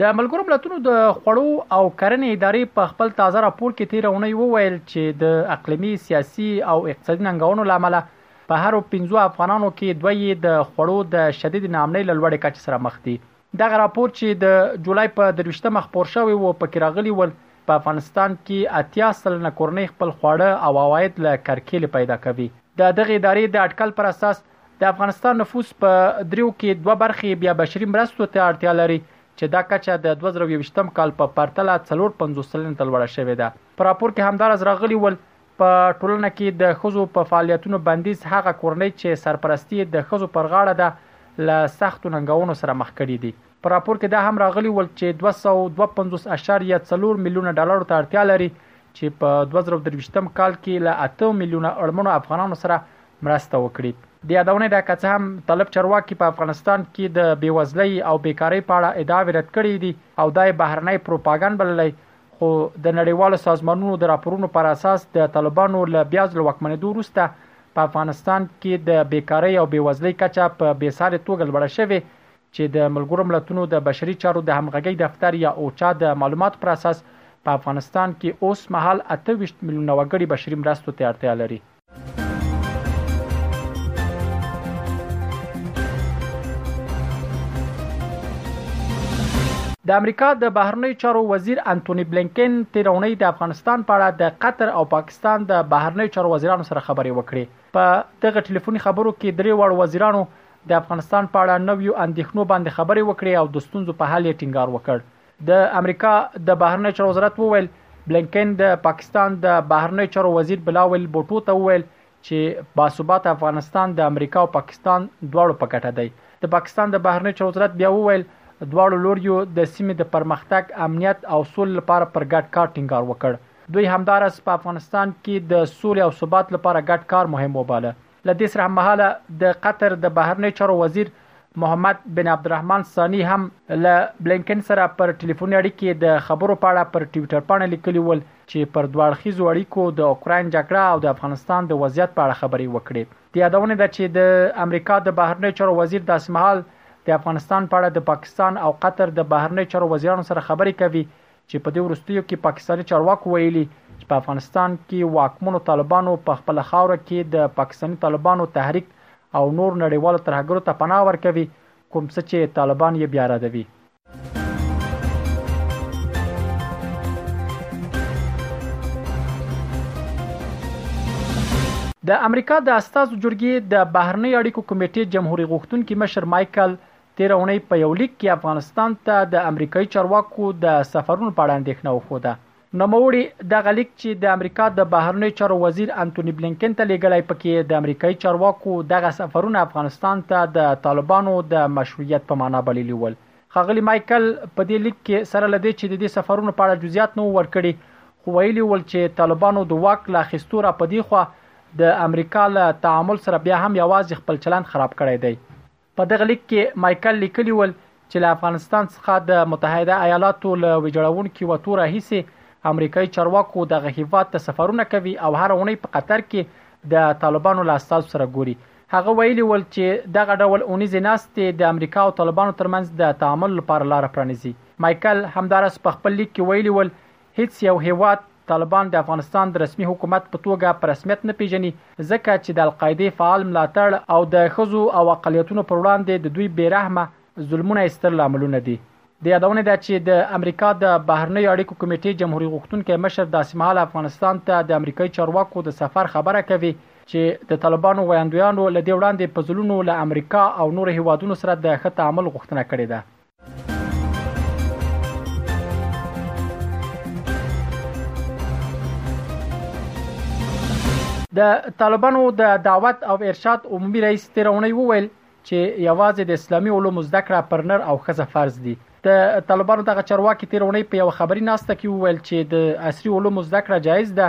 د ملګرو ملتونو د خوړو او کرنې ادارې په خپل تازه راپور کې تیر اونۍ وویل چې د اقلیمي سیاسي او اقتصادي ننګونو لامل په هر 15 افغانانو کې دوی د خوړو د شدید ناامنۍ له لوړې کچې سره مخ دي دغه راپور چې د جولای په 23مه خپور شوی و پکې راغلي ول په افغانستان کې اتیا سلنه کورنۍ خپل خواړه او عواید له کرکېلې پیدا کوي د دغه ادارې د اټکل پر اساس د افغانستان نفوس په دریو کې دوه برخې بیا بشري مرستو ته اړتیا لري چې دا کچه د 2020م کال په پرتله 450 سلنه ته لوړه شوې ده په راپور کې همدارز راغلي ول په ټولنه کې د خزو په فعالیتونو بندیز هغه کورنۍ چې سرپرستی د خزو پر غاړه ده له سختو ننګونو سره مخ کړي دي په راپور کې دا هم راغلي ول چې 252.4 میلیونه ډالرو ته اړتیا لري چې په 2023م کال کې له 8 میلیونه اړمنو افغانانو سره مرسته وکړي. د یادونې ده که څه هم طالب چارواکي په افغانستان کې د بې وزلۍ او بې کارۍ په اړه ادعاوې رد کړې دي او دا یې بهرنی پروپاګند بللی خو د نړیوالو سازمانونو د راپورونو پر اساس د طالبانو له بیا ځل واکمنېدو وروسته په افغانستان کې د بې کارۍ او بې وزلۍ کچه په بې سارې توګه لوړه شوې چې د ملګرو ملتونو د بشري چارو د همغږۍ دفتر یا اوچا د معلوماتو پر اساس په افغانستان کې اوس مهال اته ویشت میلیونه وګړي بشري مرستو ته اړتیا لري. د امریکا د بهرنیو چارو وزیر انټونی بلینکن تیرونی د افغانستان په اړه د قطر او پاکستان د بهرنیو چارو وزیرانو سره خبرې وکړې په دغه ټلیفوني خبرو کې درې وړ وزیرانو د افغانستان په اړه نویو اندېښنو باندې خبرې وکړې او د ستونزو په حل یې ټینګار وکړ د امریکا د بهرنی چارو وزارت وویل بلینکن د پاکستان د بهرنی چارو وزیر بلاول بوټو ته وویل چې باثبات افغانستان د امریکا او پاکستان دواړو په ګټه دی د پاکستان د بهرنی چارو وزارت بیا وویل دواړو لوریو د سیمې د پرمختګ امنیت او سولې لپاره پر ګډ کار ټینګار وکړ دوی همدارس په افغانستان کې د سولې او ثبات لپاره ګډ کار مهم وباله له دې سره هممهاله د قطر د بهرنیو چارو وزیر محمد بن عبدالرحمن ثاني هم له بلینکن سره پر ټلیفوني اړیکې د خبرو په اړه پر ټویټر پاڼه لیکلي ول چې پر دوه اړخیزو اړیکو د اوکراین جګړه او د افغانستان د وضعیت په اړه خبرې وکړې د یادونې ده چې د امریکا د بهرنیو چارو وزیر داسې مهال د افغانستان په اړه د پاکستان او قطر د بهرنیو چارو وزیرانو سره خبرې کوي چې په دې وروستیو کې پاکستاني چارواکو ویلي چې په افغانستان کې واکمنو طالبانو په خپل خاوره کې د پاکستاني طالبانو تحریک او نور نړیوالو ترهګرو ته پناه ورکوي کوم څه چې طالبان یې بیا ردوي د امریکا د استازو جرګې د بهرنیو اړیکو کمیټې جمهوري غوښتونکي مشر مایکل تېره اونۍ په یو لیک کې افغانستان ته د امریکایي چارواکو د سفرونو په اړه اندېښنه وښوده. نوموړي دغه لیک چې د امریکا د بهرنیو چارو وزیر انتوني بلینکن ته لیږلی پکې د امریکایي چارواکو دغه سفرونه افغانستان ته د طالبانو د مشروعیت په معنا بللي ول. ښاغلي مایکل په دې لیک کې سره له دې چې د دې سفرونو په اړه جزئیات نه وو ورکړي خو ویلي ول چې طالبانو د واک له اخیستو راپدیخوا د امریکا له تعامل سره بیا هم یوازې خپل چلند خراب کړی دی. په دغه لیک کې مایکل لیکلي ول چې له افغانستان څخه د متحده ایالاتو له ویجاړوونکي وتو راهیسې امریکایي چارواکو دغه هیواد ته سفرونه کوي او هره اونۍ په قطر کې د طالبانو له استازو سره ګوري. هغه ویلي ول چې دغه ډول اونیزې ناستې د امریکا او طالبانو ترمنځ د تعامل لپاره لاره پرانیزي. مایکل همداراز په خپل لیک کې ویلي ول هیڅ یو هیواد طالبان د افغانستان د رسمي حکومت په توګه په رسمیت نه پیژني، ځکه چې د القاعدې فعال ملاتړ او د ښځو او اقلیتونو پر وړاندې د دوی بې رحمه ظلمونه یې ستر لاملونه دي. د یادونې ده چې د امریکا د بهرنیو اړیکو کمیټې جمهوري غوښتونکی مشر داسې مهال افغانستان ته د امریکايي چارواکو د سفر خبره کوي چې د طالبانو ویاندویانو له دې وړاندې په ځلونو له امریکا او نورو هیوادونو سره د ښه تعامل غوښتنه کړې ده. د طالبانو د دعوت او ارشاد عمومي رئیس تیرونی وویل چې یوازې د اسلامي علومو زده کړه پر نر او خزه فرض دي د طالبانو دغه چارواکي تیرونی په یو خبري ناسته کې وویل چې د عصري علومو زده کړه جایز ده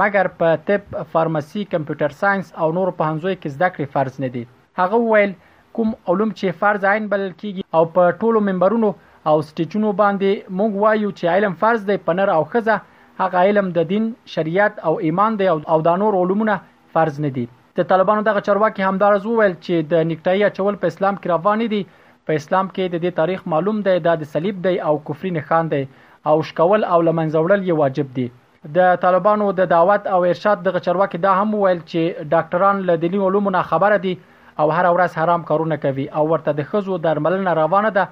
مګر په طب، فارماسي، کمپیوټر ساينس او نور پوهنځیو کې زده کړې فرض نه دي هغه وویل، کوم علوم چې فرض عین بلل کېږي او په ټولو منبرونو او سټېجونو باندې موږ وایو چې علم فرض دی په نر او ښځه، هغه علم د دین، شریعت او ایمان دی او دا نور علومونه فرض نه دي. د طالبانو دغه چارواکي همداراز وویل چې د نیکټایي اچول په اسلام کې روا نه دي، په اسلام کې د دې تاریخ معلوم دی، دا د صلیب دی او کفري نښان دی او شکول او له منځه وړل یې واجب دي. د طالبانو د دعوت او ارشاد دغه چرواکي دا هم وویل چې ډاکټران له دیني علومو نه خبره دي او هر ورځ حرام کارونه کوي او ورته د خزو درملنه روانه ده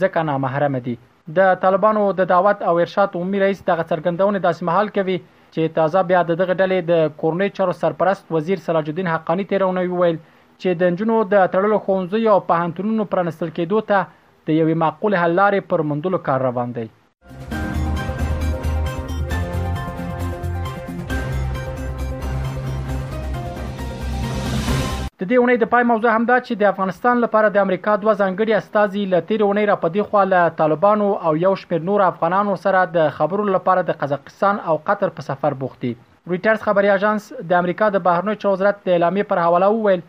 ځکه نامحرم دي د طالبانو د دعوت او ارشاد عمومي رئیس دغه څرګندونه داسې مهال کوي چې تازه بیا د دغه ډلې د کورنۍ چارو سرپرست وزیر سراج الدین حقانی تیرونه ویل چې د نجونو د تړلو ښوونځیو او پوهنتونونو پرانستل کېدو ته د یوې معقول حل لارې پر موندلو کار روان دی د دې اونۍ د پای موضوع هم دا چې د افغانستان لپاره د امریکا دوه ځانګړي استاذي له تیر اونۍ را پدې خو له طالبانو او یو شمېر نور افغانانو سره د خبرو لپاره د قزاقستان او قطر په سفر بوخت دي رويټرز خبري اژانس د امریکا د بهرنیو چارو وزارت د اعلامیې پر حواله وویل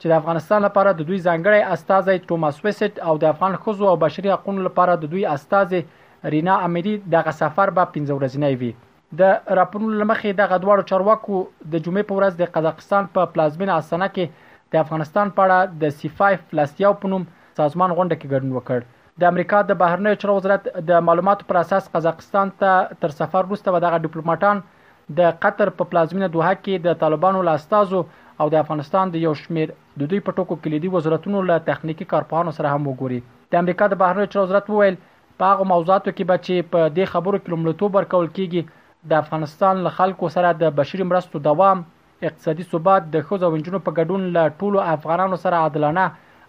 چې د افغانستان لپاره د دوی ځانګړی استازی توماس ویسټ او د افغان ښځو او بشري حقوقو لپاره د دوی استازې رینا امیري دغه سفر به پنځه ورځنی وي. د راپورونو له مخې دغه دواړو چارواکو د جمعې په ورځ د قزاقستان په پلازمېنه استانه کې د افغانستان په اړه د سي فایف پلس یو په نوم سازمان غونډه کې ګډون وکړ. د امریکا د بهرنیو چارو وزارت د معلوماتو پر اساس قزاقستان ته تر سفر وروسته به دغه ډیپلوماټان د قطر په پلازمینه دوحه کې د طالبانو له استازو او د افغانستان د یو شمیر د دوی په ټکو کلیدي وزارتونو له تخنیکي کارپوهانو سره هم وګوري د امریکا د بهرنیو چارو وزارت وویل په هغه موضوعاتو کې به چې په دې خبرو کې لومړیتوب ورکول کیږي د افغانستان له خلکو سره د بشري مرستو دوام اقتصادي ثبات، د ښځو او نجونو په ګډون له ټولو افغانانو سره عادلانه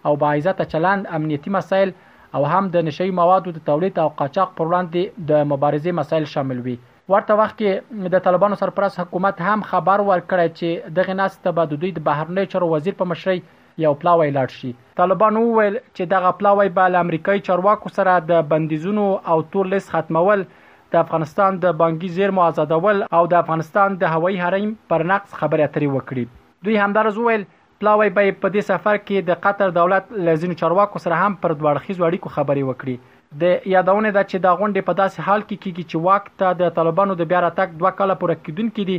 او باعزته چلند، امنیتي مسایل او هم د نشهيي موادو د تولید او قاچاق پر وړاندې د مبارزې مسایل شامل وي. ورته وخت کې د طالبانو سرپرست حکومت هم خبر ورکړی چې دغې ناستې ته به د دوی د بهرنیو چارو وزیر په مشرۍ یو پلاوی لاړ شي. طالبانو وویل چې دغه پلاوی به له امریکايي چارواکو سره د بندیزونو او تور لیست ختمول، د افغانستان د بانکي زیرمو ازادول او د افغانستان د هوایي حریم پر نقض خبرې اترې وکړي. دوی همداراز وویل، پلاوی به په دې سفر کې د قطر دولت له ځینو چارواکو سره هم پر دوه اړخیزو اړیکو خبرې وکړي. د یادونې ده چې دا غونډې په داسې حال کې کېږي چې واک ته د طالبانو د بیا راتګ دوه کاله پوره کېدونکي دي